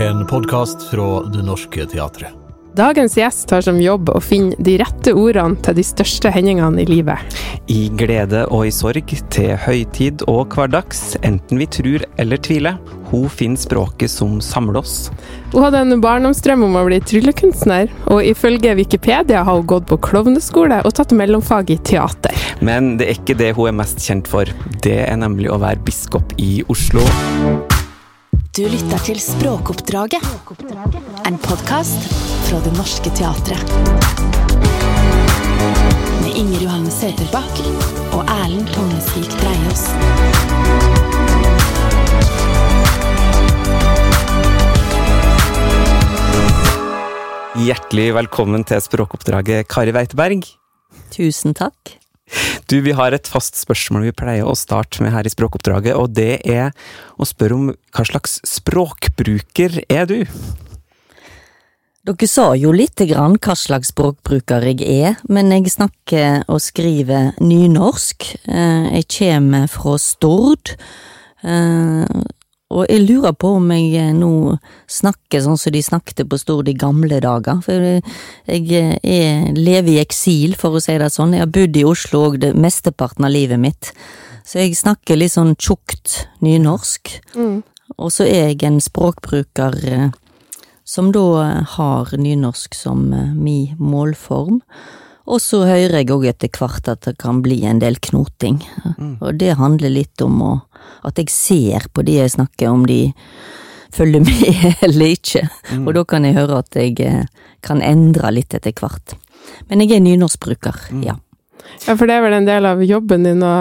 En podkast fra Det Norske Teatret. Dagens gjest har som jobb å finne de rette ordene til de største hendelsene i livet. I glede og i sorg, til høytid og hverdags, enten vi tror eller tviler. Hun finner språket som samler oss. Hun hadde en barndomsdrøm om å bli tryllekunstner, og ifølge Wikipedia har hun gått på klovneskole og tatt mellomfag i teater. Men det er ikke det hun er mest kjent for. Det er nemlig å være biskop i Oslo. Du lytter til Språkoppdraget, en podkast fra Det Norske Teatret. Med Inger Johanne Søterbakk og Erlend Tungesvik Dreiaas. Hjertelig velkommen til språkoppdraget, Kari Weiteberg. Tusen takk. Du, vi har et fast spørsmål vi pleier å starte med her i språkoppdraget, og det er å spørre om hva slags språkbruker er du? Dere sa jo lite grann hva slags språkbruker jeg er, men jeg snakker og skriver nynorsk. Eh, Jeg kommer fra Stord, eh, og jeg lurer på om jeg nå snakker sånn som de snakket på Stord i gamle dager, for jeg jeg lever i eksil, for å si det sånn. Jeg har bodd i Oslo og det mesteparten av livet mitt, så jeg snakker litt sånn tjukt nynorsk. Og så er jeg en språkbruker eh, som da har nynorsk som min mi målform. Og så hører jeg òg etter hvert at det kan bli en del knoting, og det handler litt om å, at jeg ser på de jeg snakker om de følger med eller ikke, og da kan jeg høre at jeg eh, kan endre litt etter hvert. Men jeg er nynorskbruker, ja. Ja, for det er vel en del av jobben din å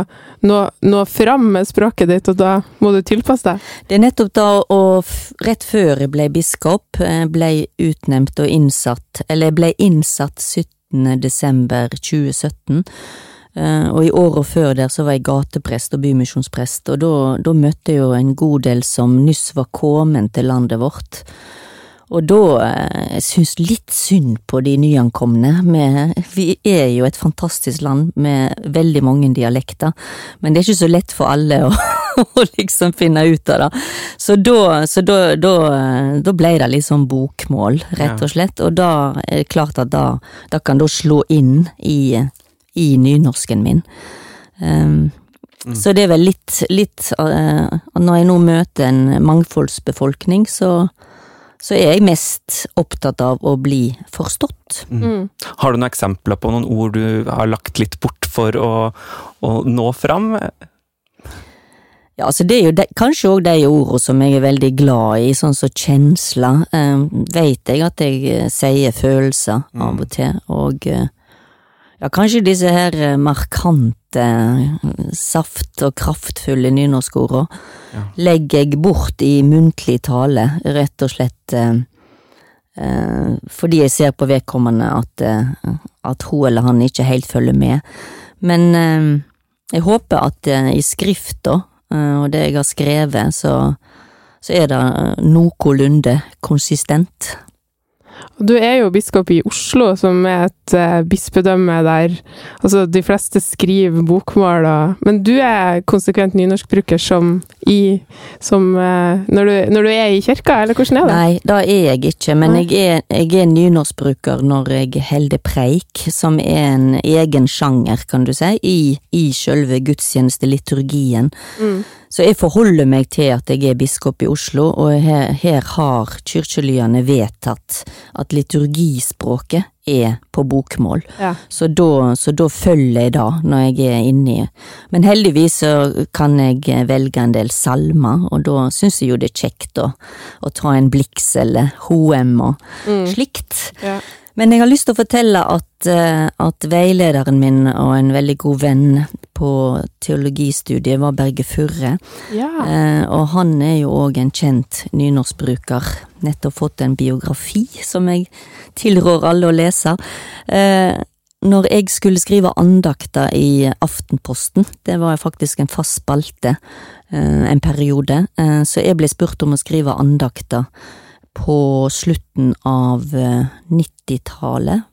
nå, nå fram med språket ditt, og da må du tilpasse deg. Det er nettopp da, og rett før jeg ble biskop, eh, ble utnevnt og innsatt, eller ble innsatt 17. desember 2017, eh, og i året før der så var jeg gateprest og bymisjonsprest, og da, da møtte jeg jo en god del som nyss var kommet til landet vårt. Og da eh, jeg syns litt synd på de nyankomne. Vi, vi er jo et fantastisk land med veldig mange dialekter, men det er ikke så lett for alle å, å liksom finne ut av det. Så da, så da, da, da ble det litt sånn bokmål, rett og slett, og da er det klart at da, da kan da slå inn i, i nynorsken min. Um, Så det er vel litt, litt uh, Når jeg nå møter en mangfoldsbefolkning, så, så er jeg mest opptatt av å bli forstått. Har du noen eksempler på noen ord du har lagt litt bort for å, å nå fram? Ja, altså det er jo de, kanskje òg de ordene som jeg er veldig glad i, sånn som kjensler. Eh, Veit jeg at jeg eh, sier følelser av og til, og eh, ja, kanskje disse her eh, markante, eh, saft- og kraftfulle nynorskordene legger jeg bort i muntlig tale, rett og slett eh, eh, fordi jeg ser på vedkommende at, at hun eller han ikke helt følger med. Men eh, jeg håper at i skrifta, og det jeg har skrevet, så, så er det noenlunde konsistent. Du er jo biskop i Oslo, som er et uh, bispedømme der altså de fleste skriver bokmål, og, men du er konsekvent nynorskbruker som i som, uh, når, du, når du er i kirka, eller hvordan er det? Nei, det er jeg ikke, men jeg er, jeg er nynorskbruker når jeg holder preik, som er en egen sjanger, kan du si, i, i sjølve gudstjenesteliturgien. Så jeg forholder meg til at jeg er biskop i Oslo, og her, her har kirkelyene vedtatt at liturgispråket er på bokmål. Ja. Så da, så da følger jeg da, når jeg er inni. Men heldigvis så kan jeg velge en del salmer, og da syns jeg jo det er kjekt å, å ta en Blix eller Hoem og slikt. Ja. Men jeg har lyst til å fortelle at, eh, at veilederen min og en veldig god venn på teologistudiet var Berge Furre, Ja. eh, og han er jo òg en kjent nynorskbruker. Nettopp fått en biografi som jeg tilrår alle å lese. Eh, når jeg skulle skrive andakter i Aftenposten, det var faktisk en fast spalte eh, en periode, eh, så jeg ble spurt om å skrive andakter på slutten av nittitallet. 90-tallet.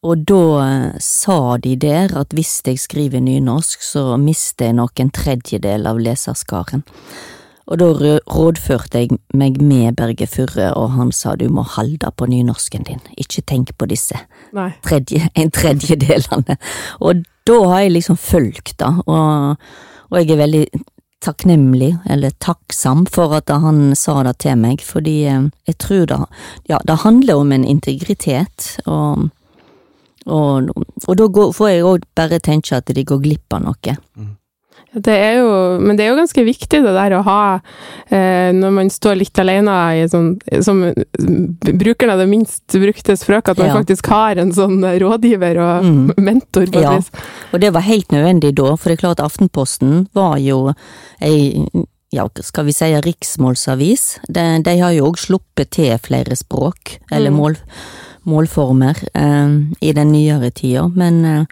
Og da eh, sa de der at hvis jeg skriver nynorsk, så mister jeg nok en tredjedel av leserskaren. Og da rådførte jeg meg med Berge Furre, og han sa du må halde på nynorsken din, ikke tenk på disse tredje, en tredjedelene. Og da har jeg liksom fulgt, da, og, og jeg er veldig takknemlig, eller takksam, for at han sa det til meg, fordi eh, jeg tror det, ja, det handler om en integritet, og, og, og da får jeg òg bare tenke at de går glipp av noe. Det er jo, men det er jo ganske viktig det der å ha, eh, når man står litt alene i sånn, som brukeren av det minst brukte språket, at man Ja. faktisk har en sånn rådgiver og Mm. mentor på Ja. vis. Og det var helt nødvendig da, for det er klart Aftenposten var jo ei, ja, skal vi si riksmålsavis. De, de har jo òg sluppet til flere språk, eller Mm. mål, målformer, eh, i den nyere tida, men eh,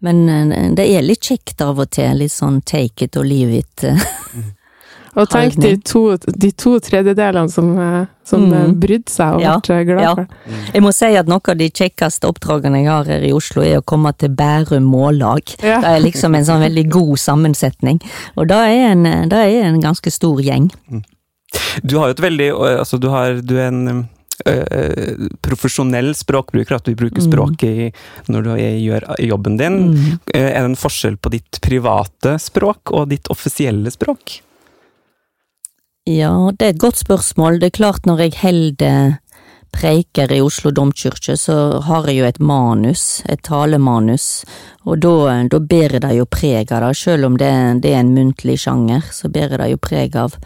men eh, det er litt kjekt av og til, litt sånn take it or leave it. eh. Og tenk de to, de to tredjedelene som, eh, som Mm. brydde seg og Ja, ble glad ja. for. Jeg må si at noe av de kjekkeste oppdragene jeg har her i Oslo, er å komme til Bærum Mållag. Ja. Det er liksom en sånn veldig god sammensetning, og det er en, det er en ganske stor gjeng. Du har jo et veldig Altså, du, har, du er en profesjonell språkbruker, at du bruker Mm. språket i, når du gjør jobben din. Mm. Eh, Er det en forskjell på ditt private språk og ditt offisielle språk? Ja, det er et godt spørsmål. Det er klart når jeg holder preiker i Oslo domkirke, så har jeg jo et manus, et talemanus, og da, da bærer det jo preg av det, selv om det, det er en muntlig sjanger, så bærer det jo preg av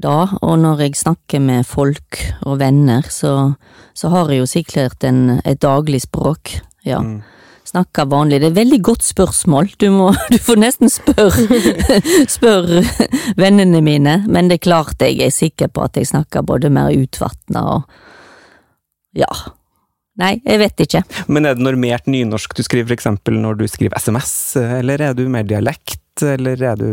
da, og når jeg snakker med folk og venner, så, så har jeg jo sikkert en, et daglig språk, ja. Mm. Snakker vanlig. Det er et veldig godt spørsmål. Du, må, du får nesten spørre spør vennene mine, men det er klart jeg er sikker på at jeg snakker både mer utvatna og ja. Nei, jeg vet ikke. Men er det normert nynorsk du skriver, for eksempel når du skriver SMS, eller er du mer dialekt, eller er du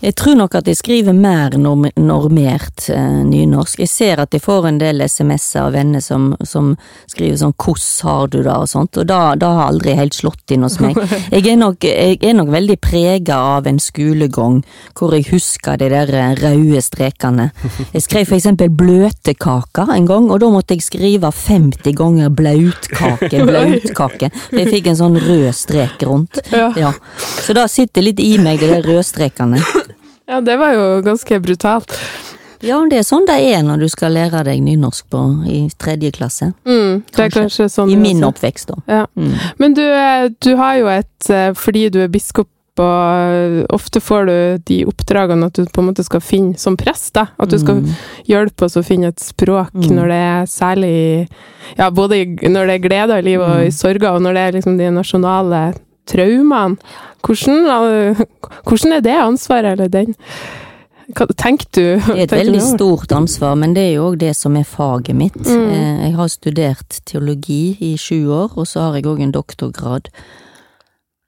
Jeg tror nok at jeg skriver mer norm normert eh, nynorsk. Jeg ser at jeg får en del SMS-er av venner som, som skriver sånn 'Koss har du da?' og sånt, og da, da har aldri helt slått inn hos meg. Jeg er nok, jeg er nok veldig prega av en skolegang hvor jeg husker de der eh, røde strekene. Jeg skrev for eksempel bløtkaka en gang, og da måtte jeg skrive 50 ganger blautkake, blautkake. For jeg fikk en sånn rød strek rundt. Ja. Ja. Så da sitter litt i meg de der rødstrekene. ja, det var jo ganske brutalt. Ja, det er sånn det er når du skal lære deg nynorsk på, i tredje klasse. Mm, det er Kanskje. kanskje sånn I min også. oppvekst, da. Ja. Mm. Men du, eh, du har jo et eh, Fordi du er biskop, og ofte får du de oppdragene at du på en måte skal finne som prest, da. At du skal Mm. hjelpe oss å finne et språk Mm. når det er særlig Ja, både når det er gleder i livet og i Mm. sorger, og når det er liksom de nasjonale traumene. Hvordan, eh, hvordan er det ansvaret, eller den Hva tenker du? Det er et veldig stort ansvar, men det er jo òg det som er faget mitt. Mm. Eh, Jeg har studert teologi i sju år, og så har jeg òg en doktorgrad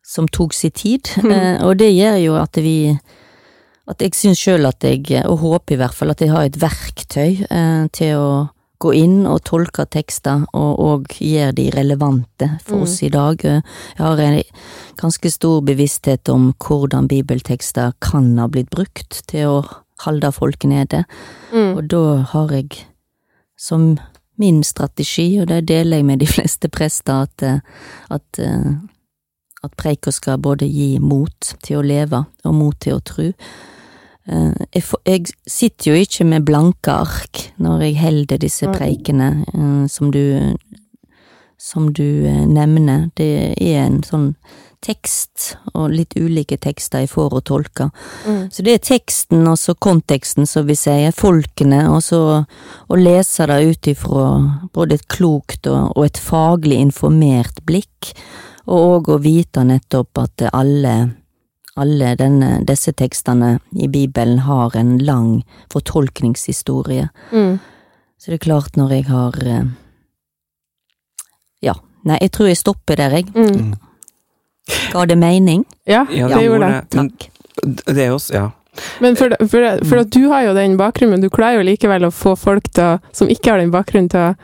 som tok sin tid, Mm. Eh, og det gjør jo at vi At jeg syns sjøl at jeg, og håper i hvert fall, at jeg har et verktøy eh, til å gå inn og tolke tekster, og, og gjøre de relevante for Mm. oss i dag. Jeg har en ganske stor bevissthet om hvordan bibeltekster kan ha blitt brukt til å holde folk nede. Mm. Og da har jeg som min strategi, og det deler jeg med de fleste prester, at, at, at preika skal både gi mot til å leve og mot til å tru. Eh, Jeg, får- jeg sitter jo ikke med blanke ark når jeg holder disse preikene eh, som du som du eh, nevner. Det er en sånn tekst, og litt ulike tekster jeg får å tolke. Mm. Så det er teksten og så konteksten, som vi sier, folkene, og så å lese det ut ifra både et klokt og, og et faglig informert blikk, og òg å vite nettopp at alle, alle denne, disse tekstene i Bibelen har en lang fortolkningshistorie. Mm. Så det er klart, når jeg har eh, Ja, nei, jeg tror jeg stopper der, jeg. Mm. Ga det mening? Ja, Ja, det gjorde det. Men Takk. det er også, Ja. Men for, for, for at du har jo den bakgrunnen, men du klarer jo likevel å få folk til, som ikke har den bakgrunnen, til,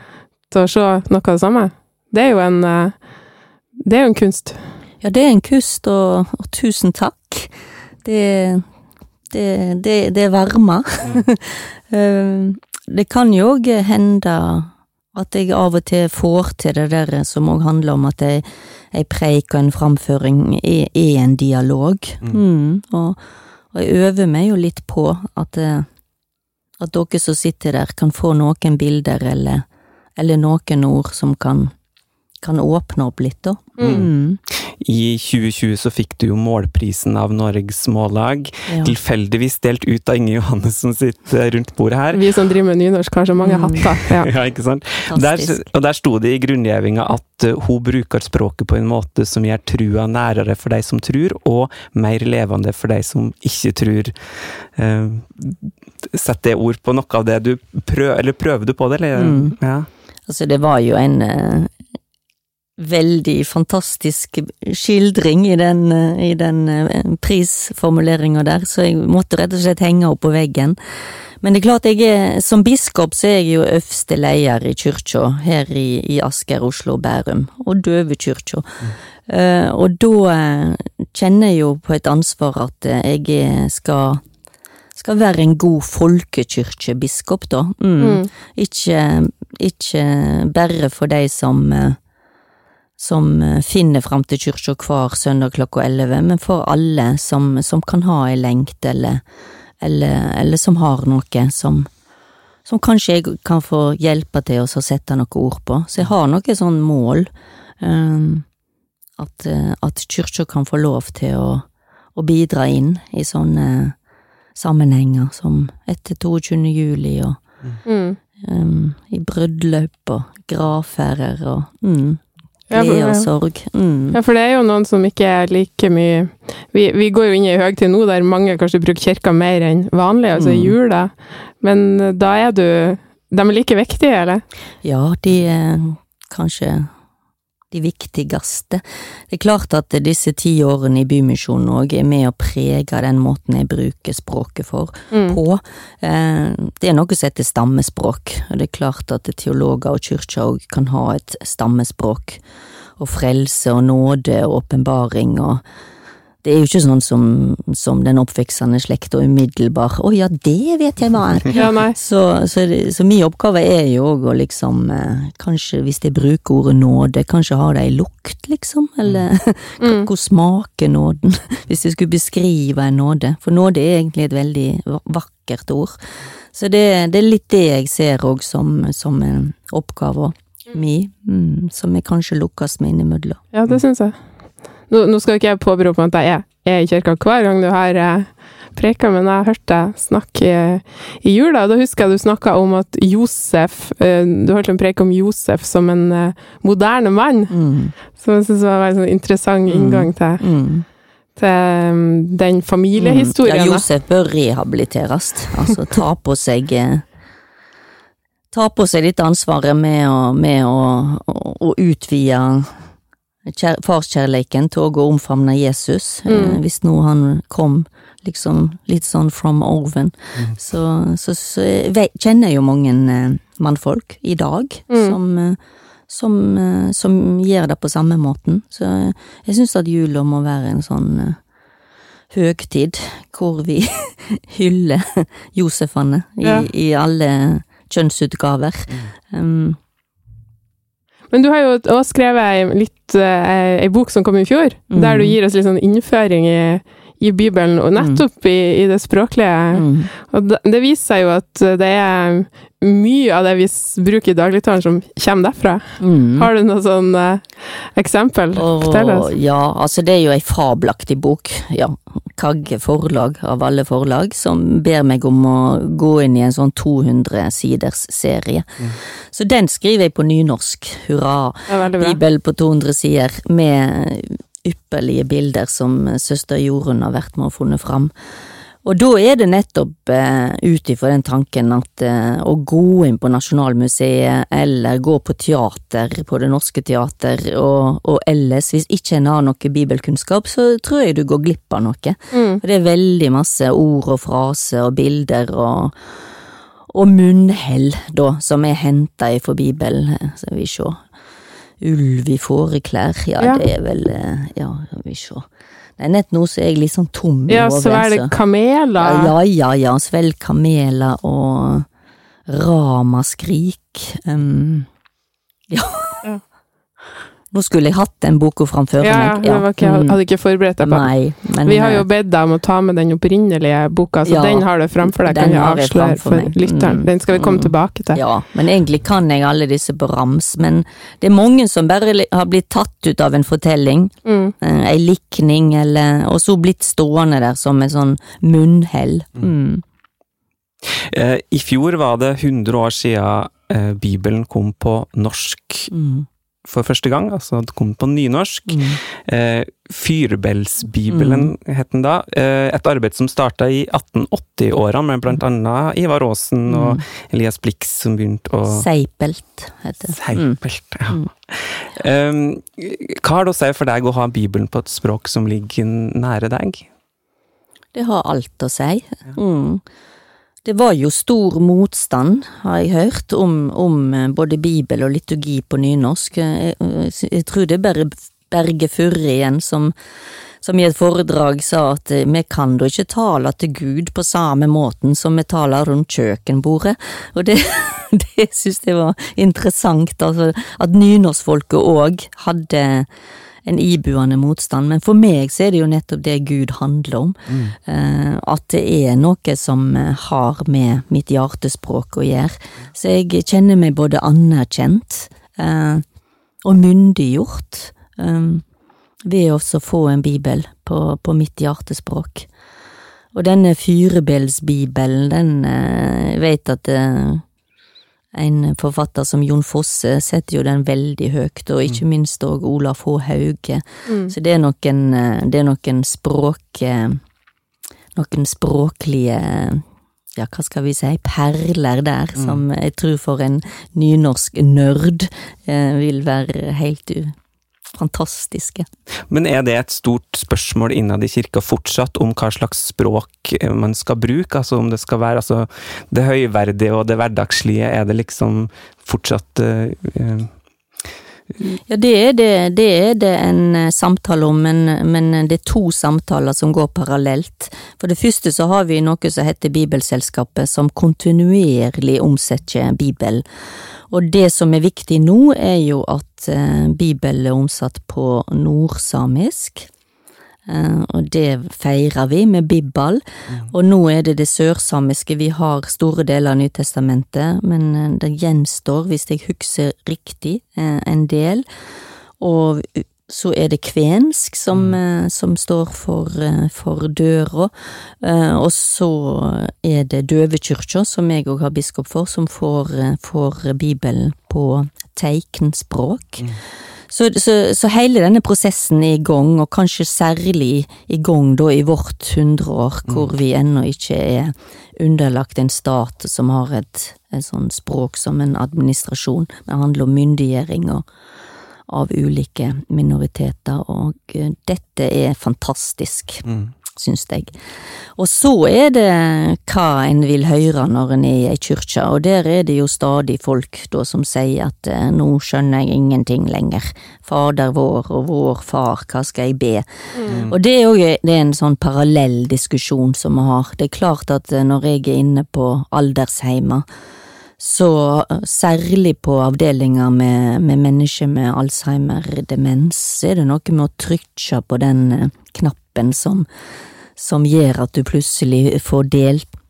til å se noe av det samme. Det er jo en eh, Det er jo en kunst. Ja, det er en kust, og, og tusen takk. Det, det, det, det varmer. Mm. det kan jo òg hende at jeg av og til får til det der som òg handler om at ei, ei preik og en framføring er, er en dialog. Mm. og, og jeg øver meg jo litt på at, eh, at dere som sitter der, kan få noen bilder eller, eller noen ord som kan, kan åpne opp litt, da. Mm. I 2020 så fikk du jo målprisen av Norges Mållag. Ja. Tilfeldigvis delt ut av Inge Johannessen som sitter rundt bordet her. Vi som driver med nynorsk, har så mange Mm. hatter. Ja. Ja, ikke sant? Der, og der sto det i grunngjevinga at uh, hun bruker språket på en måte som gjør trua nærere for de som tror, og mer levende for de som ikke tror. Uh, Sett det ord på noe av det du prøver, eller prøver du på det, eller? Mm. Ja. Altså, det var jo en eh, veldig fantastisk skildring i den, i den eh, prisformuleringa der, så jeg måtte rett og slett henge opp på veggen. Men det er klart, jeg er, som biskop så er jeg jo øverste leder i kyrkja her i, i Asker, Oslo og Bærum, og døvekyrkja. Eh, og da eh, kjenner jeg jo på et ansvar at jeg skal skal være en god folkekyrkjebiskop, da. Mm. Mm. Ikke, ikke bare for de som som eh, finner fram til kyrkja hver søndag klokka elleve, men for alle som, som kan ha ei lengt, eller, eller, eller som har noe som, som kanskje jeg kan få hjelpe til å sette noen ord på. Så jeg har noe sånn mål, um, at, eh, at kyrkja kan få lov til å, å bidra inn i sånne sammenhenger som etter 22. juli og Mm. um, i bryllup og gravferder og mm, Ja, glede og sorg. Mm. Ja, for det er jo noen som ikke er like mye Vi, vi går jo inn i høytid nå der mange kanskje bruker kirka mer enn vanlig, altså i Mm. jula, men eh, da er du De er like viktige, eller? Ja, de er kanskje de viktigste. Det er klart at disse ti årene i Bymisjonen òg er med å prege den måten jeg bruker språket for. Mm. på. Eh, Det er noe som heter stammespråk, og det er klart at teologer og kyrkja òg kan ha et stammespråk. Og frelse og nåde og åpenbaring og Det er jo ikke sånn som, som den oppveksende slekta umiddelbar 'Å ja, det vet jeg hva er'. Ja. Så, så, så min oppgave er jo òg å liksom eh, Kanskje hvis jeg bruker ordet nåde, kanskje ha det i lukt, liksom? Eller Mm. hvor smaker nåden? Hvis jeg skulle beskrive en nåde. For nåde er egentlig et veldig vakkert ord. Så det, det er litt det jeg ser òg som, som en oppgave mi, mm, som jeg kanskje lukkes med innimellom. Ja, det syns jeg. Nå, nå skal ikke jeg påberope meg at jeg er, i kirka hver gang du har eh, preka, men jeg hørte hørt deg snakke i, i jula, da husker jeg du snakka om at Josef eh, Du holdt en preke om Josef som en eh, moderne mann, Mm, som jeg syns var en sånn interessant Mm. inngang til, mm. til um, den familiehistorien. Ja. Josef bør rehabiliteres. Altså ta på seg eh, Ta på seg litt ansvaret med å, med å, å, å utvide farskjærleiken til å omfavne Jesus, eh, Mm. hvis nå han kom liksom litt sånn from oven. Så, så, så jeg kjenner jeg jo mange eh, mannfolk i dag Mm. som, eh, som, eh, som gjør det på samme måten. Så eh, jeg syns at jula må være en sånn eh, høgtid hvor vi hyller Josefane i, Ja. i alle kjønnsutgaver. Um, Men du har jo også skrevet ei, litt, eh, ei bok som kom i fjor, Mm. der du gir oss litt sånn innføring i, i Bibelen, og nettopp i, i det språklige. mm. Og det, det viser seg jo at det er mye av det vi bruker i dagligtalen som kommer derfra. Mm. Har du noe sånn eh, eksempel? Fortell oss. Ja, altså det er jo ei fabelaktig bok, ja. Kagge forlag av alle forlag, som ber meg om å gå inn i en sånn 200 siders serie. Så den skriver jeg på nynorsk, hurra. Bibel på 200 sider med ypperlige bilder som søster Jorunn har vært med og funnet fram. Og da er det nettopp eh, ut ifra den tanken at eh, å gå inn på Nasjonalmuseet eller gå på teater på Det Norske Teater og, og ellers, hvis ikke en har noe bibelkunnskap, så tror jeg du går glipp av noe. Mm. For det er veldig masse ord og fraser og bilder og, og munnhell, da, som er henta ifra Bibelen. Så vi se. Ulv i fåreklær, ja, Ja. det er vel eh, Ja, vi se. Nei, nett nå så er jeg litt sånn tom i Ja, så svelg det kameler. Ja, ja, ja. Svelg kameler og ramaskrik. Um, ja. Ja. Nå skulle jeg hatt den boka framfor Ja, ja, meg. Ja, ikke, jeg Mm. hadde ikke forberedt deg på. Nei, men Vi har jo eh, bedt deg om å ta med den opprinnelige boka, så Ja, den har du framfor deg, kan jeg avsløre for meg. lytteren. Mm. Den skal vi komme Mm. tilbake til. Ja, men egentlig kan jeg alle disse på rams, men det er mange som bare har blitt tatt ut av en fortelling, Mm. eh, ei likning, eller, og så blitt stående der som en sånn munnhell. Mm. Eh, I fjor var det 100 år siden Bibelen kom på norsk Mm. For første gang. Altså det kom på nynorsk. Mm. Eh, Fyrbelsbibelen het den da. Eh, et arbeid som starta i 1880-åra, med blant annet Ivar Aasen og Elias Blix som begynte å Seipelt heter det. Mm. Seipelt, ja. Mm. Um, hva har det å si for deg å ha Bibelen på et språk som ligger nære deg? Det har alt å si. Mm. Det var jo stor motstand, har jeg hørt, om, om eh, både bibel og liturgi på nynorsk. Jeg, jeg, jeg tror det er bare Berge Furre igjen som, som i et foredrag sa at eh, vi kan da ikke tale til Gud på samme måten som vi taler rundt kjøkkenbordet. Og det, det synes jeg var interessant, altså at nynorskfolket òg hadde en ibuende motstand, men for meg så er det jo nettopp det Gud handler om. Eh, at det er noe som eh, har med mitt hjertespråk å gjøre. Så jeg kjenner meg både anerkjent eh, og myndiggjort eh, ved også å få en bibel på, på mitt hjertespråk. Og denne Fyrebelsbibelen, den eh, jeg vet at eh, en forfatter som Jon Fosse setter jo den veldig høyt, og ikke minst òg Olaf H. Hauge. Mm. Så det er noen, eh, det er noen språk eh, Noen språklige ja, hva skal vi si, perler der, som jeg tror for en nynorsk nerd eh, vil være helt u fantastiske. Men er det et stort spørsmål innad i kirka fortsatt om hva slags språk eh, man skal bruke? Altså om det skal være altså, det høyverdige og det hverdagslige, er det liksom fortsatt uh, Ja, det er det, det, er det en eh, samtale om, men, men det er to samtaler som går parallelt. For det første så har vi noe som heter Bibelselskapet, som kontinuerlig omsetter Bibel. Og det som er viktig nå, er jo at Bibelen Bibel er omsatt på nordsamisk. Eh, og det feirer vi med Bibbal. Og nå er det det sørsamiske. Vi har store deler av Nytestamentet, men eh, det gjenstår, hvis jeg husker riktig, eh, en del. Og så er det kvensk som, mm. som står for, for døra, og så er det døvekyrkja, som jeg òg har biskop for, som får, får Bibelen på teiknspråk. Så, så, så hele denne prosessen er i gang, og kanskje særlig i gang da i vårt hundreår, hvor vi ennå ikke er underlagt en stat som har et, et sånn språk som en administrasjon. Det handler om myndiggjøring av ulike minoriteter, og eh, dette er fantastisk. Syns jeg. Og så er det hva en vil høre når en er i ei kyrkje, og der er det jo stadig folk da som sier at eh, nå skjønner jeg ingenting lenger. Fader vår og vår far, hva skal jeg be? Og det er jo det er en sånn parallell diskusjon som vi har. Det er klart at eh, når jeg er inne på aldersheimer, så eh, særlig på avdelinger med, med mennesker med Alzheimer-demens, er det noe med å trykke på den knappen som, som gjør at du plutselig får delt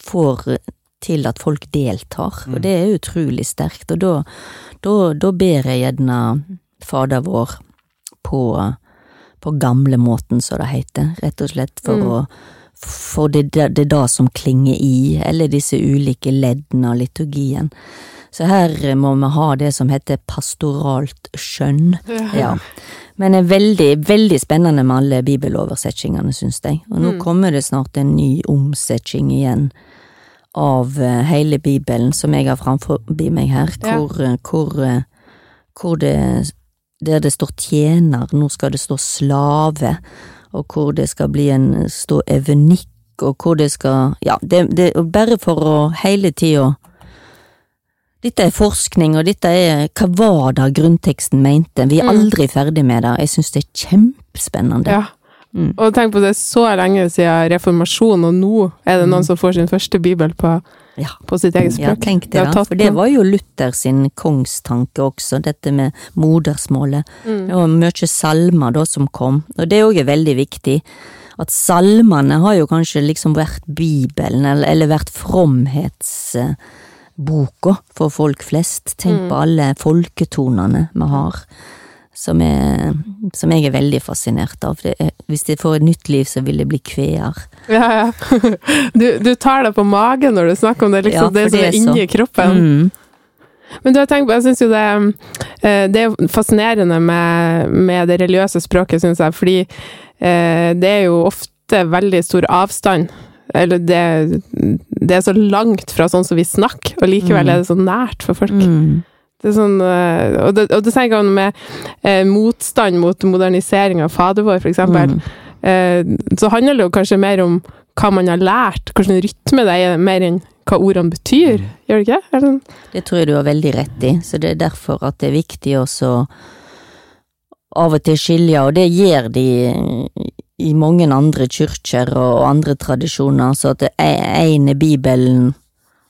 får til at folk deltar, og det er utrolig sterkt, og da, da, da ber jeg gjerne Fader vår på, på gamlemåten, som det heter, rett og slett for Mm. å for det, det, det er det som klinger i, eller disse ulike leddene av liturgien. Så her må vi ha det som heter pastoralt skjønn. Ja. Men det er veldig, veldig spennende med alle bibeloversettingene, syns jeg. Og nå Mm. kommer det snart en ny omsetting igjen av eh, hele Bibelen, som jeg har framfor meg her, hvor, eh, hvor, eh, hvor det der det står tjener, nå skal det stå slave, og hvor det skal bli en stå evenikk, og hvor det skal Ja, det, det bare for å hele tida dette er forskning, og dette er hva var det grunnteksten mente? Vi er Mm. aldri ferdig med det. Jeg syns det er kjempespennende. Ja. Mm. Og tenk på det er så lenge siden reformasjonen, og nå er det noen som får sin første bibel på, Ja. på sitt eget Ja, tenk Det det, da. For det var jo Luther sin kongstanke også, dette med modersmålet. Mm. Var mye salmer da som kom, og det òg er veldig viktig. At salmene har jo kanskje liksom vært Bibelen, eller, eller vært fromhetsboka for folk flest. Tenk Mm. på alle folketonene vi har, som, er, som jeg er veldig fascinert av. Det er, hvis det får et nytt liv, så vil det bli kveer. Ja, ja. Du, du tar det på magen når du snakker om det, liksom. Ja, det som det er er så- inni kroppen. Mm. Men du har tenkt på, jeg synes jo det, eh, det er fascinerende med, med det religiøse språket, synes jeg, fordi eh, det er jo ofte veldig stor avstand. Eller det, det er så langt fra sånn som vi snakker, og likevel Mm. er det så nært for folk. Mm. Det er sånn, eh, og, det, og det tenker jeg med eh, motstand mot modernisering av Fader vår, for eksempel. Mm. Eh, så handler det jo kanskje mer om hva man har lært, hvordan rytme det er, mer enn hva ordene betyr. Gjør det ikke? Det sånn? Det tror jeg du har veldig rett i, så det er derfor at det er viktig også av og til skilje, og det gjør de i mange andre kyrkjer og andre tradisjoner, så at det ene er Bibelen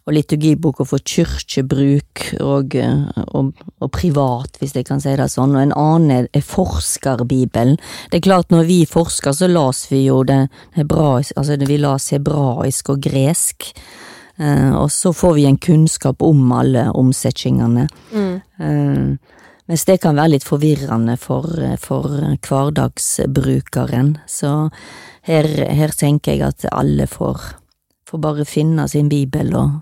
og liturgiboka for kyrkjebruk og, og, og privat, hvis jeg kan si det sånn, og en annen er, er forskerbibelen. Det er klart, når vi forsker, så las vi jo det hebraisk, altså vi las hebraisk og gresk. Eh, og så får vi en kunnskap om alle omsetningene. Eh, mens det kan være litt forvirrende for, for hverdagsbrukeren. Så her, her tenker jeg at alle får, får bare finne sin bibel og,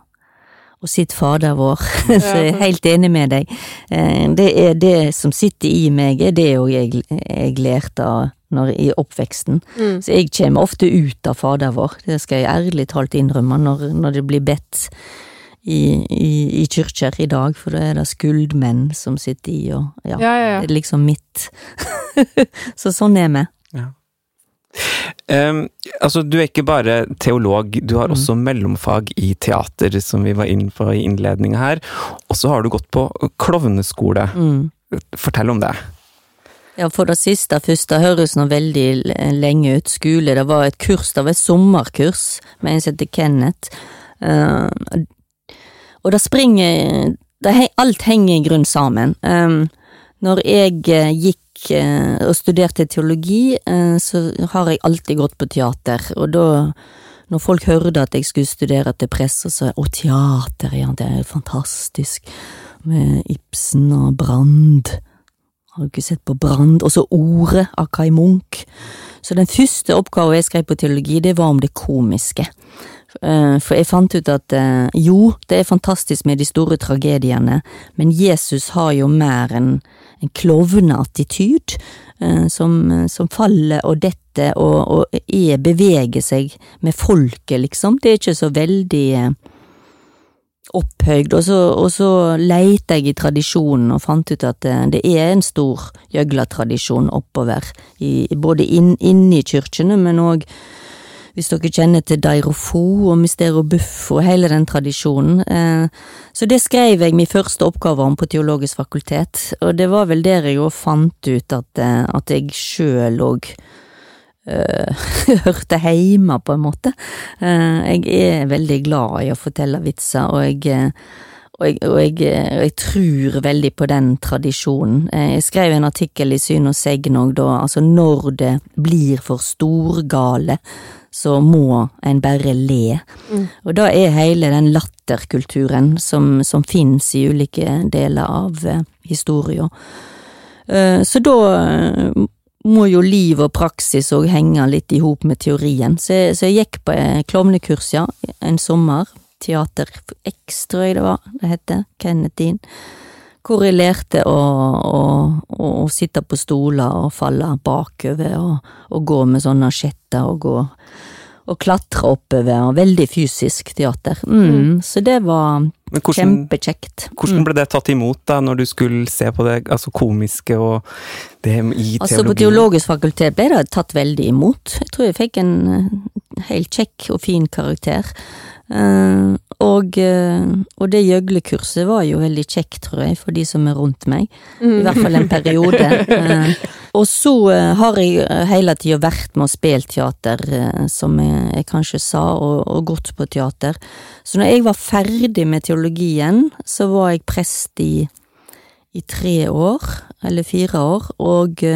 og sitt Fader vår. Så jeg er helt enig med deg. Eh, Det er det som sitter i meg, er det òg jeg, jeg lærte når, i oppveksten. Mm. Så jeg kommer ofte ut av Fader vår, det skal jeg ærlig talt innrømme, når, når det blir bedt i, i, i kyrkjer i dag, for da er det skuldmenn som sitter i, og ja, Ja, ja, ja. det er liksom mitt. så sånn er vi. Um, altså, du er ikke bare teolog, du har Mm. også mellomfag i teater, som vi var inne på i innledninga her. Og så har du gått på klovneskole. Mm. Fortell om det. Ja, for det siste først, det høres nå veldig lenge ut. Skole, det var et kurs, det var et sommerkurs med en som heter Kenneth. Eh, og det springer det, Alt henger i grunn sammen. Um, når jeg eh, gikk eh, og studerte teologi, eh, så har jeg alltid gått på teater, og da når folk hørte at jeg skulle studere til press, så sa jeg å, teater, ja, det er jo fantastisk, med Ibsen og Brand. Har du ikke sett på Brand? Og så Ordet av Kai Munch. Så den første oppgaven jeg skrev på teologi, det var om det komiske. Eh, For jeg fant ut at eh, jo, det er fantastisk med de store tragediene, men Jesus har jo mer en, en klovneattityd, eh, som, som faller og detter og, og er, beveger seg med folket, liksom. Det er ikke så veldig opphøyd, og så, og så leita jeg i tradisjonen og fant ut at det, er en stor gjøglatradisjon oppover, i, både inn, inne i kyrkjene, men òg hvis dere kjenner til Dairofo og Mystero Buffo, hele den tradisjonen. Eh, så det skrev jeg min første oppgave om på Teologisk fakultet, og det var vel der jeg jo fant ut at, eh, at jeg sjøl òg eh, hørte heime, på en måte. Jeg er veldig glad i å fortelle vitser, og jeg, og jeg, og jeg, og jeg tror veldig på den tradisjonen. Jeg skrev en artikkel i Syn og Segn òg, da, altså når det blir for storgale, så må en bare le. Og da er hele den latterkulturen som, som finnes i ulike deler av eh, historia. Eh, så da eh, må jo liv og praksis òg henge litt i hop med teorien. Så jeg, så jeg gikk på eh, klovnekurs, ja, en sommer. Teater jeg det var det heter. Kenneth Dean. Lærte å, å, å, å sitte på stoler og falle bakover og, og gå med sånne asjetter og gå og klatre oppover, og veldig fysisk teater. Mm, Så det var kjempekjekt. hvordan Mm. ble det tatt imot da, når du skulle se på det altså komiske og det i Altså På? Teologisk fakultet ble det tatt veldig imot. Jeg tror jeg fikk en eh, helt kjekk og fin karakter. Eh, og, eh, og det gjøglekurset var jo veldig kjekt, tror jeg, for de som er rundt meg. I hvert fall en periode. Eh, Og så har jeg hele tida vært med og spilt teater, som jeg, jeg kanskje sa, og, og gått på teater. Så når jeg var ferdig med teologien, så var jeg prest i, i tre år, eller fire år, og,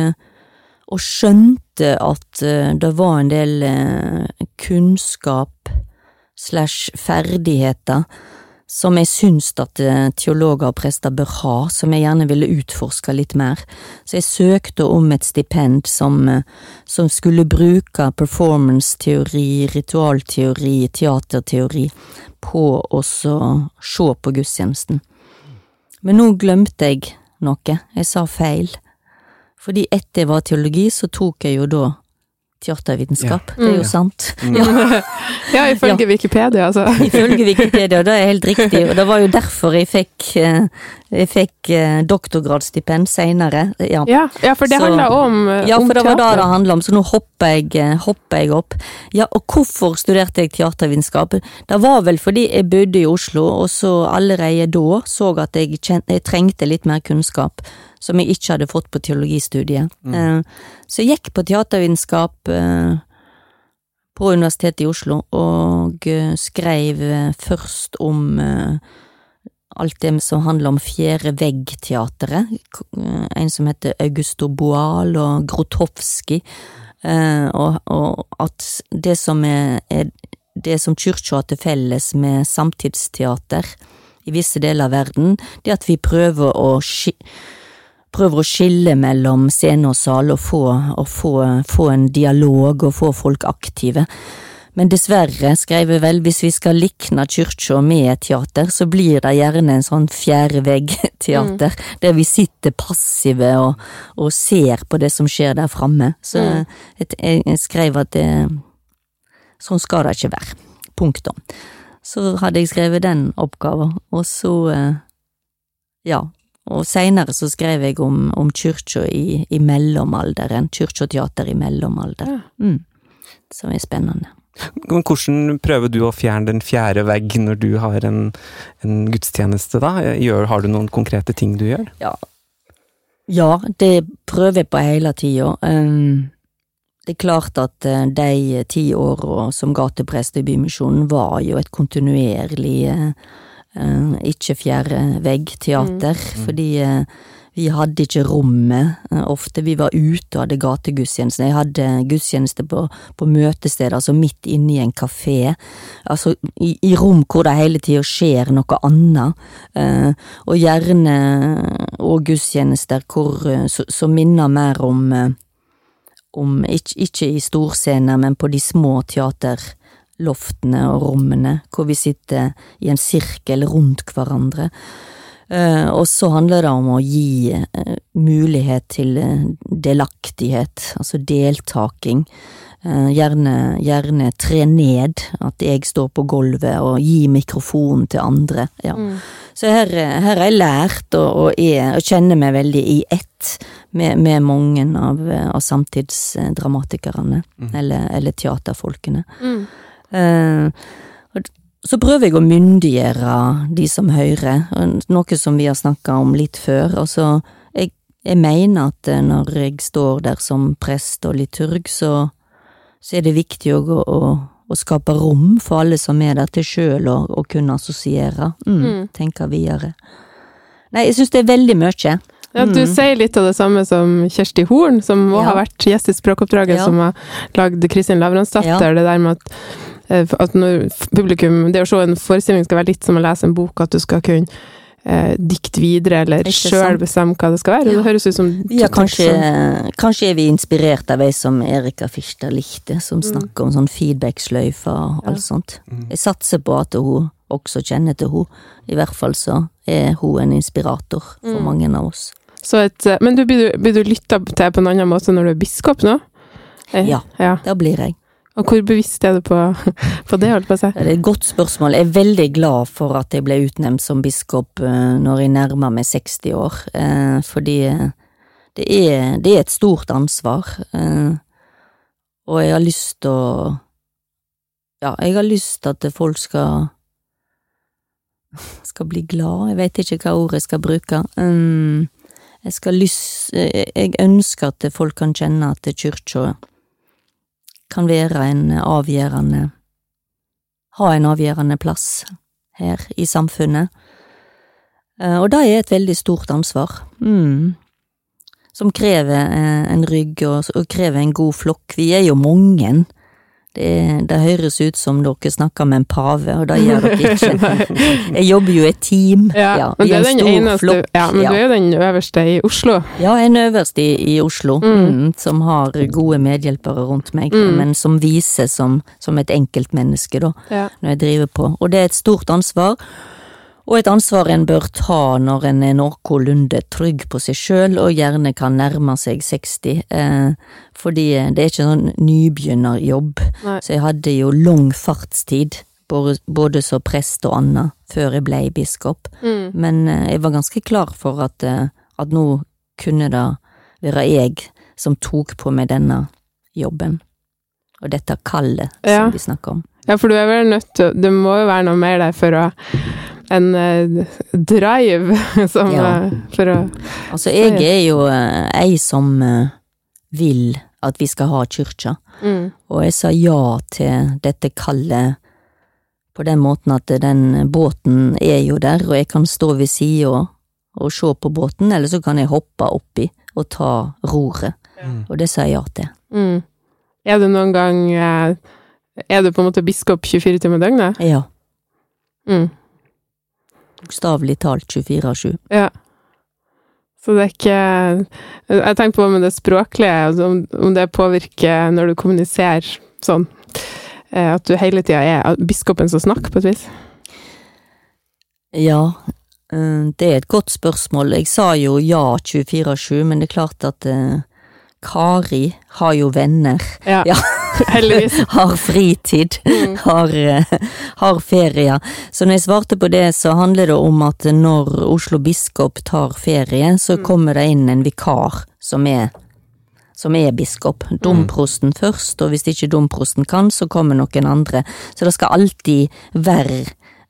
og skjønte at det var en del kunnskap slash ferdigheter som jeg syns at eh, teologer og prester bør ha, som jeg gjerne ville utforske litt mer. Så jeg søkte om et stipend som, eh, som skulle bruke performance-teori, ritualteori, teaterteori på å se på gudstjenesten. Men nå glemte jeg noe, jeg sa feil. Fordi etter jeg var teologi, så tok jeg jo da teatervitenskap. Det er jo Ja. sant. Ja, ifølge Wikipedia, altså. Ifølge Wikipedia, det er helt riktig, og det var jo derfor jeg fikk, eh, jeg fikk eh, doktorgradsstipend seinere. Ja. Ja, ja, for det handla om, teater. Ja, om for det var det det handla om, så nå hopper jeg, eh, hopper jeg opp. Ja, og hvorfor studerte jeg teatervitenskap? Det var vel fordi jeg bodde i Oslo, og så allerede da så at jeg, kjente, jeg trengte litt mer kunnskap, som jeg ikke hadde fått på teologistudiet. Mm. Så jeg gikk på teatervitenskap eh, på Universitetet i Oslo, og eh, skrev eh, først om eh, alt det som handler om fjerde vegg-teateret. En som heter Augusto Boal og Grotowski. Eh, og, og at det som er, er det som kyrkja har til felles med samtidsteater i visse deler av verden, det er at vi prøver å prøver å skille mellom scene og sal og få, og få, få en dialog og få folk aktive. Men dessverre, skrev jeg vel, hvis vi skal likne kyrkja med et teater, så blir det gjerne en sånn fjerde vegg-teater, der vi sitter passive og, og ser på det som skjer der framme. Så Mm. jeg, jeg, jeg skrev at det, sånn skal det ikke være. Punktum. Så hadde jeg skrevet den oppgaven, og så, eh, ja, og seinere så skrev jeg om, om kyrkja i, i mellomalderen, kyrkja teater i mellomalder. Ja. Mm. Som er spennende. Men hvordan prøver du å fjerne den fjerde vegg når du har en, en gudstjeneste, da? Gjør, har du noen konkrete ting du gjør? Ja, ja det prøver jeg på hele tida. Um, det er klart at eh, de ti åra som gateprest i Bymisjonen var jo et kontinuerlig eh, ikke fjerde vegg-teater, fordi eh, vi hadde ikke rommet eh, ofte. Vi var ute og hadde gategudstjeneste. Jeg hadde gudstjeneste på, på møtesteder, altså midt inne i en kafé. Altså i, i rom hvor det hele tida skjer noe annet. Eh, og gjerne og gudstjenester hvor, eh, som minner mer om, eh, om ikke, ikke i storscener, men på de små teaterloftene og rommene, hvor vi sitter i en sirkel rundt hverandre. Eh, og så handler det om å gi eh, mulighet til eh, delaktighet, altså deltaking. Eh, gjerne, gjerne tre ned, at jeg står på gulvet og gir mikrofonen til andre. Ja. Så her, her har jeg lært å, og, er, og kjenne meg veldig i ett med, med mange av, av samtidsdramatikerne, eller, eller teaterfolkene. Mm. Eh, så prøver jeg å myndiggjøre de som hører, noe som vi har snakka om litt før. Altså, jeg, jeg mener at eh, når jeg står der som prest og liturg, så, så er det viktig å, å, å skape rom for alle som er der, til sjøl å, å kunne assosiere. Mm, Mm. Tenke videre. Nei, jeg syns det er veldig mye. Ja, du Mm. sier litt av det samme som Kjersti Horn, som òg Ja. har vært gjest i Språkoppdraget, Ja. som har lagd Kristin Lavransdatter. Ja. Det der med at, at når publikum Det å se en forestilling skal være litt som å lese en bok, at du skal kunne eh, dikte videre, eller sjøl bestemme hva det skal være. Ja. Det høres ut som ting kanskje, kanskje er vi inspirert av ei som Erika Fischer likte, som Mm. snakker om sånn feedback-sløyfer og alt sånt. Jeg satser på at hun også kjenner til hun. I hvert fall så er hun en inspirator for Mm. mange av oss. Så et, eh, men du, blir, du, blir du lytta til på en annen måte når du er biskop nå? Eh, Ja. ja. Da blir jeg. Og hvor bevisst er du på, på det, holdt på å si? Det er et godt spørsmål. Jeg er veldig glad for at jeg ble utnevnt som biskop eh, når jeg nærmer meg 60 år, eh, fordi eh, det er, det er et stort ansvar. Og jeg har lyst til å Ja, jeg har lyst til at folk skal skal bli glad, jeg vet ikke hva ord jeg skal bruke. Um, Jeg skal lys, eh, jeg ønsker at folk kan kjenne at kyrkja kan være en avgjørende Ha en avgjørende plass her i samfunnet. Eh, Og det er et veldig stort ansvar. Mm. Som krever eh, en rygg og, og krever en god flokk. Vi er jo mange. Det, det høres ut som dere snakker med en pave, og det gjør dere ikke. Jeg jobber jo i et team. Ja, ja, men, det er en eneste, ja, men Ja. du er jo den øverste i Oslo. Ja, en øverste i, i Oslo, Mm. mm, som har gode medhjelpere rundt meg, Mm. men som viser som, som et enkeltmenneske, da, når jeg driver på. Og det er et stort ansvar, og et ansvar en bør ta når en er noenlunde trygg på seg sjøl, og gjerne kan nærme seg 60, eh, fordi det er ikke sånn nybegynnerjobb. Nei. Så jeg hadde jo lang fartstid, både, både som prest og anna, før jeg ble biskop. Mm. Men eh, jeg var ganske klar for at, eh, at nå kunne det være jeg som tok på meg denne jobben. Og dette kallet som vi snakker om. Ja, for du er vel nødt til Det må jo være noe mer der for å En eh, drive som Ja. eh, For å Altså, jeg er jo ei som eh, vil at vi skal ha kyrkja, mm. og jeg sa ja til dette kallet på den måten at den båten er jo der, og jeg kan stå ved sida og, og se på båten, eller så kan jeg hoppe oppi og ta roret, Mm. og det sa jeg ja til. Mm. Er du noen gang Er du på en måte biskop 24 timer i døgnet? Ja, Mm. Bokstavelig talt 24-7. Ja. Så det er ikke Jeg tenker på med det språklige, altså om, det påvirker når du kommuniserer sånn. eh, At du hele tida er biskopen som snakker, på et vis. Ja, eh, det er et godt spørsmål. Jeg sa jo ja 24-7, men det er klart at eh, Kari har jo venner, Ja. Ja. Heldigvis. har fritid, Mm. har, eh, har ferie. Så når jeg svarte på det, så handler det om at når Oslo biskop tar ferie, så kommer det inn en vikar som er som er biskop. Domprosten først, og hvis ikke domprosten kan, så kommer noen andre. Så det skal alltid være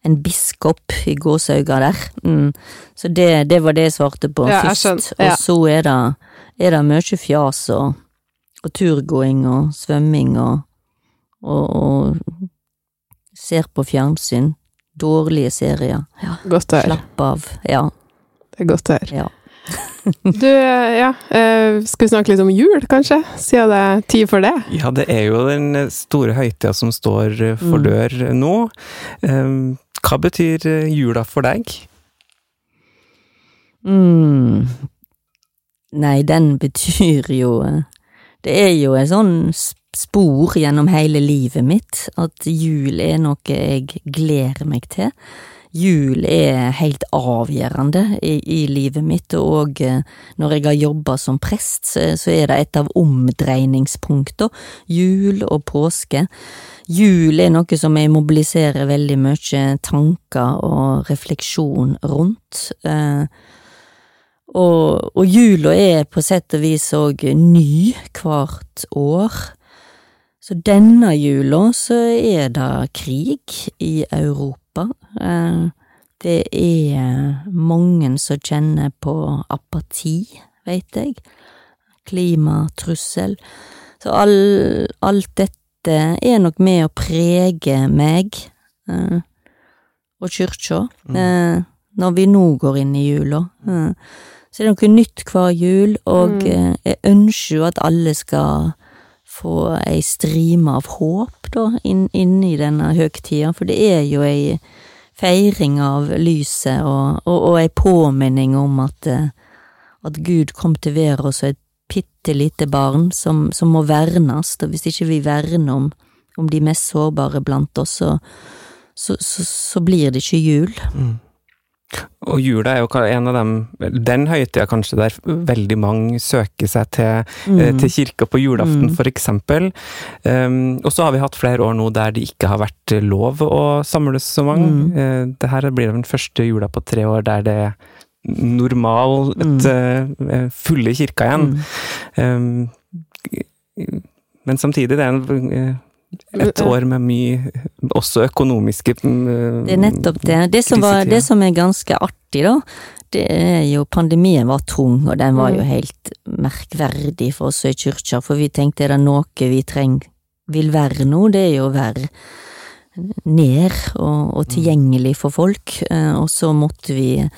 en biskop i gåsauga der. Mm. Så det, det var det jeg svarte på Ja, først. Og så er det, er det mye fjas og, og turgåing og svømming og, og, og ser på fjernsyn. Dårlige serier. Ja, Godt å høre. slapp av. Ja. Det er godt å høre. ja. Du, ja, eh, skal vi snakke litt om jul, kanskje? Siden det er tid for det? Ja, det er jo den store høytida som står for Mm. dør nå. Eh, Hva betyr eh, jula for deg? Mm. Nei, den betyr jo eh, Det er jo en sånn spor gjennom hele livet mitt at jul er noe jeg gleder meg til. Jul er helt avgjørende i, i livet mitt, og eh, når jeg har jobba som prest, så, så er det et av omdreiningspunktene. Jul og påske. Jul er noe som jeg mobiliserer veldig mye tanker og refleksjon rundt. Eh, og, og jula er på sett og vis òg ny hvert år. Så denne jula så er det krig i Europa. Eh, Det er mange som kjenner på apati, veit jeg. Klimatrussel. Så all, alt dette er nok med å prege meg eh, og kyrkja eh, når vi nå går inn i jula. Så det er noe nytt hver jul, og Mm. eh, jeg ønsker jo at alle skal få ei strime av håp da, inn, inn i denne høgtida, for det er jo ei feiring av lyset og, og, og ei påminning om at, eh, at Gud kom til verden som et bitte lite barn som, som må vernes, og hvis ikke vi verner om, om de mest sårbare blant oss, så, så, så, så blir det ikke jul. Og jula er jo en av dem Den høytida kanskje der veldig mange søker seg til, eh, Mm. til kirka på julaften, Mm. eksempel. Um, og så har vi hatt flere år nå der det ikke har vært lov å samles så mange. Mm. Uh, det her blir den første jula på tre år der det er normal, et, uh, fulle kirka igjen. Mm. Um, men samtidig, det er en, eh, et år med mye også økonomiske mm, Det er nettopp det. Det som, var, det som er ganske artig, da, det er jo Pandemien var tung, og den var jo Mm. helt merkverdig for oss i kyrkja, for vi tenkte er det noe vi treng, vil være nå, det er jo å være ned og, og tilgjengelig for folk, eh, og så måtte vi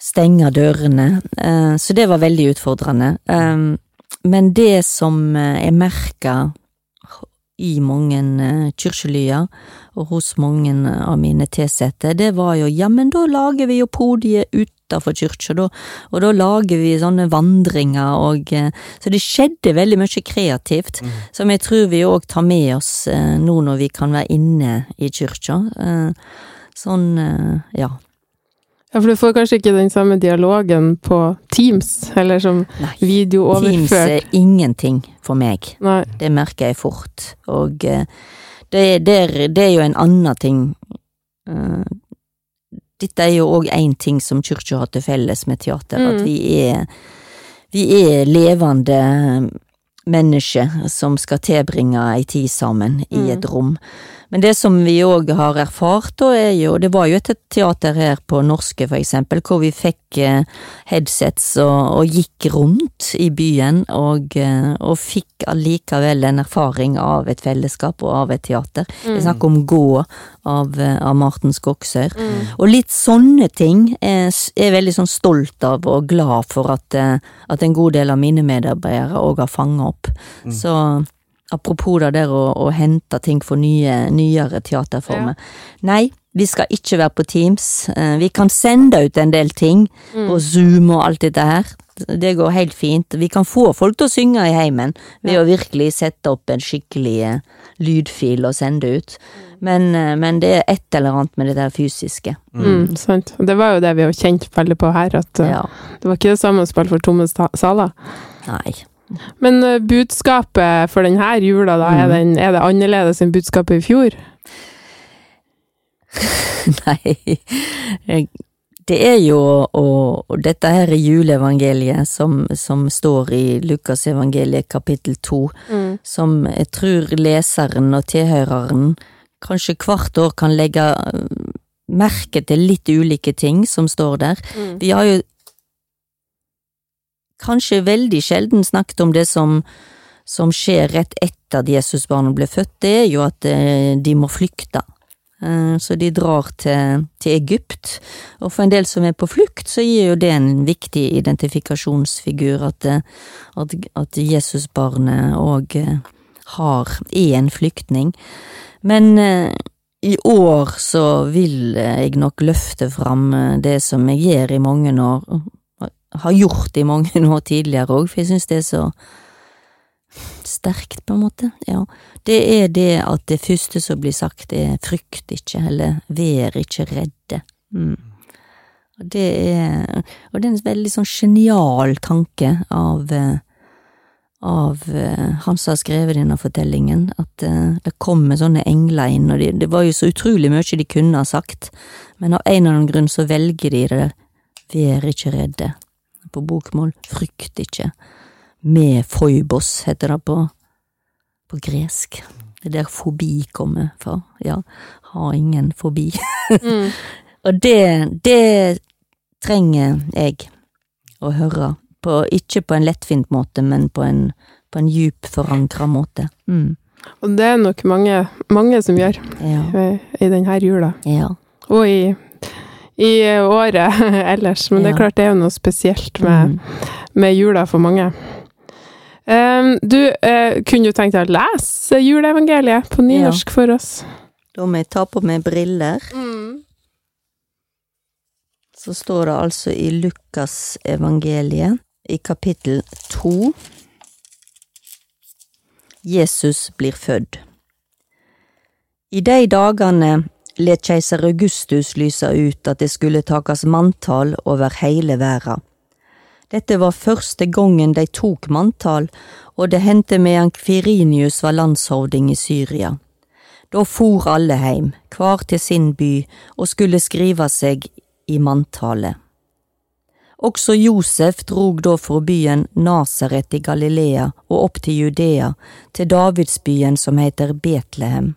stenge dørene, eh, så det var veldig utfordrende. Eh, Men det som jeg merka i mange eh, og hos mange av mine tilsatte, det var jo ja, men da lager vi jo podiet utafor kyrkja, og da lager vi sånne vandringer og eh, Så det skjedde veldig mye kreativt, som jeg tror vi òg tar med oss eh, nå når vi kan være inne i kyrkja. Eh, Sånn, eh, ja. Ja, for du får kanskje ikke den samme dialogen på Teams, eller som Nei. Teams er ingenting for meg. Nei. Det merker jeg fort. Og eh, det, det, det er jo en annen ting. Eh, Dette er jo òg én ting som kirka har til felles med teater, Mm. at vi er, vi er levende mennesker som skal tilbringe ei tid sammen i Mm. et rom. Men det som vi òg har erfart, da er jo Det var jo et teater her på Norske, for eksempel, hvor vi fikk eh, headsets og, og gikk rundt i byen, og, eh, og fikk allikevel en erfaring av et fellesskap og av et teater. Det er snakk om Gå av, eh, av Marten Skogsøyr. Og litt sånne ting er jeg veldig sånn stolt av og glad for at, at en god del av mine medarbeidere òg har fanget opp. Så apropos det der å, å hente ting for nye, nyere teaterformer. Nei, vi skal ikke være på Teams. Eh, Vi kan sende ut en del ting på Zoom og alt dette her. Det går helt fint. Vi kan få folk til å synge i heimen ved å virkelig sette opp en skikkelig eh, lydfil og sende ut. Men, eh, men det er et eller annet med det der fysiske. Mm, sant. Det var jo det vi har kjent veldig på her, at Ja. det var ikke det samme å spille for tomme saler. Nei. Men uh, budskapet for denne jula, da, er, Mm. den, er det annerledes enn budskapet i fjor? Nei, det er jo og, dette her er juleevangeliet som, som står i Lukasevangeliet kapittel to, som jeg tror leseren og tilhøreren kanskje hvert år kan legge eh, merke til litt ulike ting som står der. Vi har jo kanskje veldig sjelden snakket om det som, som skjer rett etter at Jesusbarnet ble født, det er jo at eh, de må flykte. Eh, Så de drar til, til Egypt, og for en del som er på flukt, så gir jo det en viktig identifikasjonsfigur at, eh, at, at Jesusbarnet òg har, er en flyktning. Men i år så vil jeg nok løfte fram det som jeg gjør i mange år, har gjort i mange år tidligere òg, for jeg synes det er så sterkt, på en måte. Ja. Det er det at det første som blir sagt, er frykt ikke, eller vær ikke redde. Mm. Og det er, og det er en veldig sånn genial tanke av eh, av eh, han som har skrevet denne fortellingen, at eh, det kommer sånne engler inn, og de, det var jo så utrolig mye de kunne ha sagt, men av en eller annen grunn så velger de det vær ikke redde, på bokmål, frykt ikke, med foibos heter det på, på gresk, det er der fobi kommer fra, ja, ha ingen fobi. og det, det trenger jeg å høre, på, ikke på en lettvint måte, men på en, på en djup forankra måte. Mm. Og det er nok mange, mange som gjør Ja, eh, i denne jula. ja. Og i, i året ellers. Men det er klart det er jo noe spesielt med, Mm. med jula for mange. Um, du, uh, kunne du tenkt deg å lese juleevangeliet på nynorsk for oss? Da må jeg ta på meg briller. Så står det altså i Lukas evangeliet, i kapittel to, Jesus blir fødd. I de dagane let keiser Augustus lyse ut at det skulle takas manntal over heile verda. Dette var første gongen de tok manntal, og det hendte medan Kvirinius var landshovding i Syria. Da for alle heim, hver til sin by, og skulle skrive seg i manntallet. Også Josef drog da fra byen Nasaret i Galilea og opp til Judea, til Davidsbyen som heter Betlehem,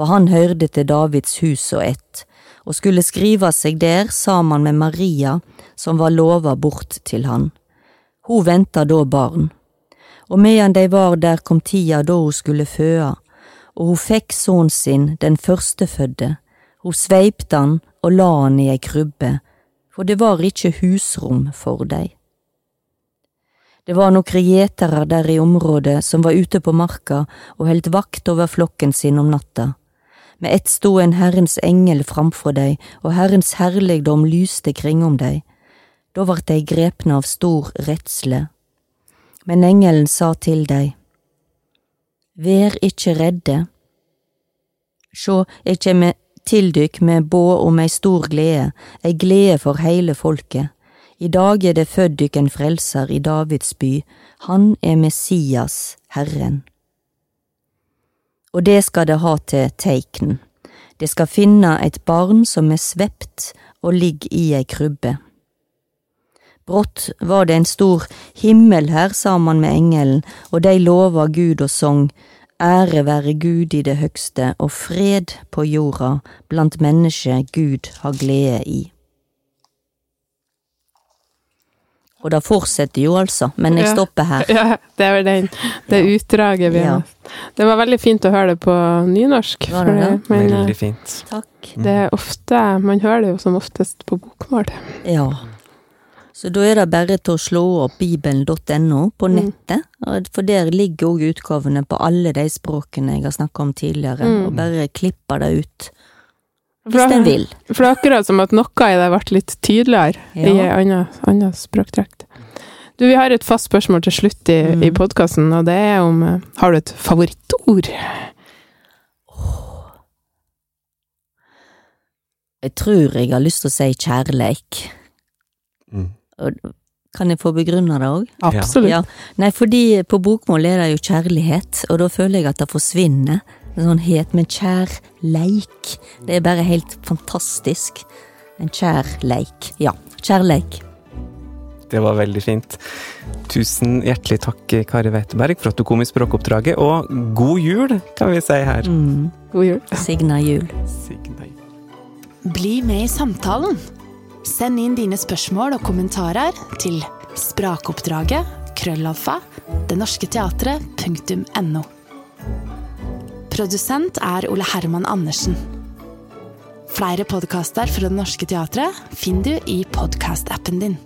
for han høyrde til Davids hus og ett, og skulle skrive seg der saman med Maria, som var lova bort til han. Hun venta da barn, og medan dei var der kom tida da hun skulle føa, og hun fikk sønnen sin, den førstefødde, hun sveipte han og la han i ei krybbe, for det var ikkje husrom for dei. Det var nokre gjetere der i området som var ute på marka og heldt vakt over flokken sin om natta. Med ett sto en Herrens engel framfor deg, og Herrens herligdom lyste kringom deg. Da vart dei grepne av stor redsle. Men engelen sa til dei, Vær ikkje redde. Sjå, eg kjem til dykk med båd om ei stor glede, ei glede for heile folket. I dag er det født dykk en frelser i Davids by, han er Messias, Herren. Og det skal det ha til teikn. Det skal finne et barn som er svept og ligger i ei krybbe. Brått var det en stor himmel her sammen med engelen, og de lova Gud og sang, ære være Gud i det høgste og fred på jorda blant mennesker Gud har glede i. Og det fortsetter jo altså, men jeg stopper her. Ja, det er vel den, det utdraget vi Ja. har. Det var veldig fint å høre det på nynorsk. Var det det? men eh, Veldig fint. Takk. det er ofte Man hører det jo som oftest på bokmål. Ja. Så da er det bare til å slå opp bibelen.no på Mm. nettet, for der ligger òg utgavene på alle de språkene jeg har snakka om tidligere, Mm. og bare klipper det ut, hvis den vil. For det er akkurat som at noe i det ble litt tydeligere i Ja. en annen, språkdrakt. Du, vi har et fast spørsmål til slutt i, Mm. i podkasten, og det er om eh, Har du et favorittord? Jeg tror jeg har lyst til å si kjærleik. Mm. Kan jeg få begrunna det òg? Absolutt. Ja. Nei, fordi på bokmål er det jo kjærlighet, og da føler jeg at det forsvinner. En sånn het, men kjærleik. Det er bare helt fantastisk. En kjær leik. Ja, kjær leik. Det var veldig fint. Tusen hjertelig takk, Kari Weiteberg, for at du kom i språkoppdraget, og god jul, kan vi si her. Mm. God jul. Signa jul. Signa jul. Bli med i samtalen. Send inn dine spørsmål og kommentarer til sprakoppdraget krøllalfa denorsketeatret.no. Produsent er Ole Herman Andersen. Flere podkaster fra Det Norske Teatret finner du i podkastappen din.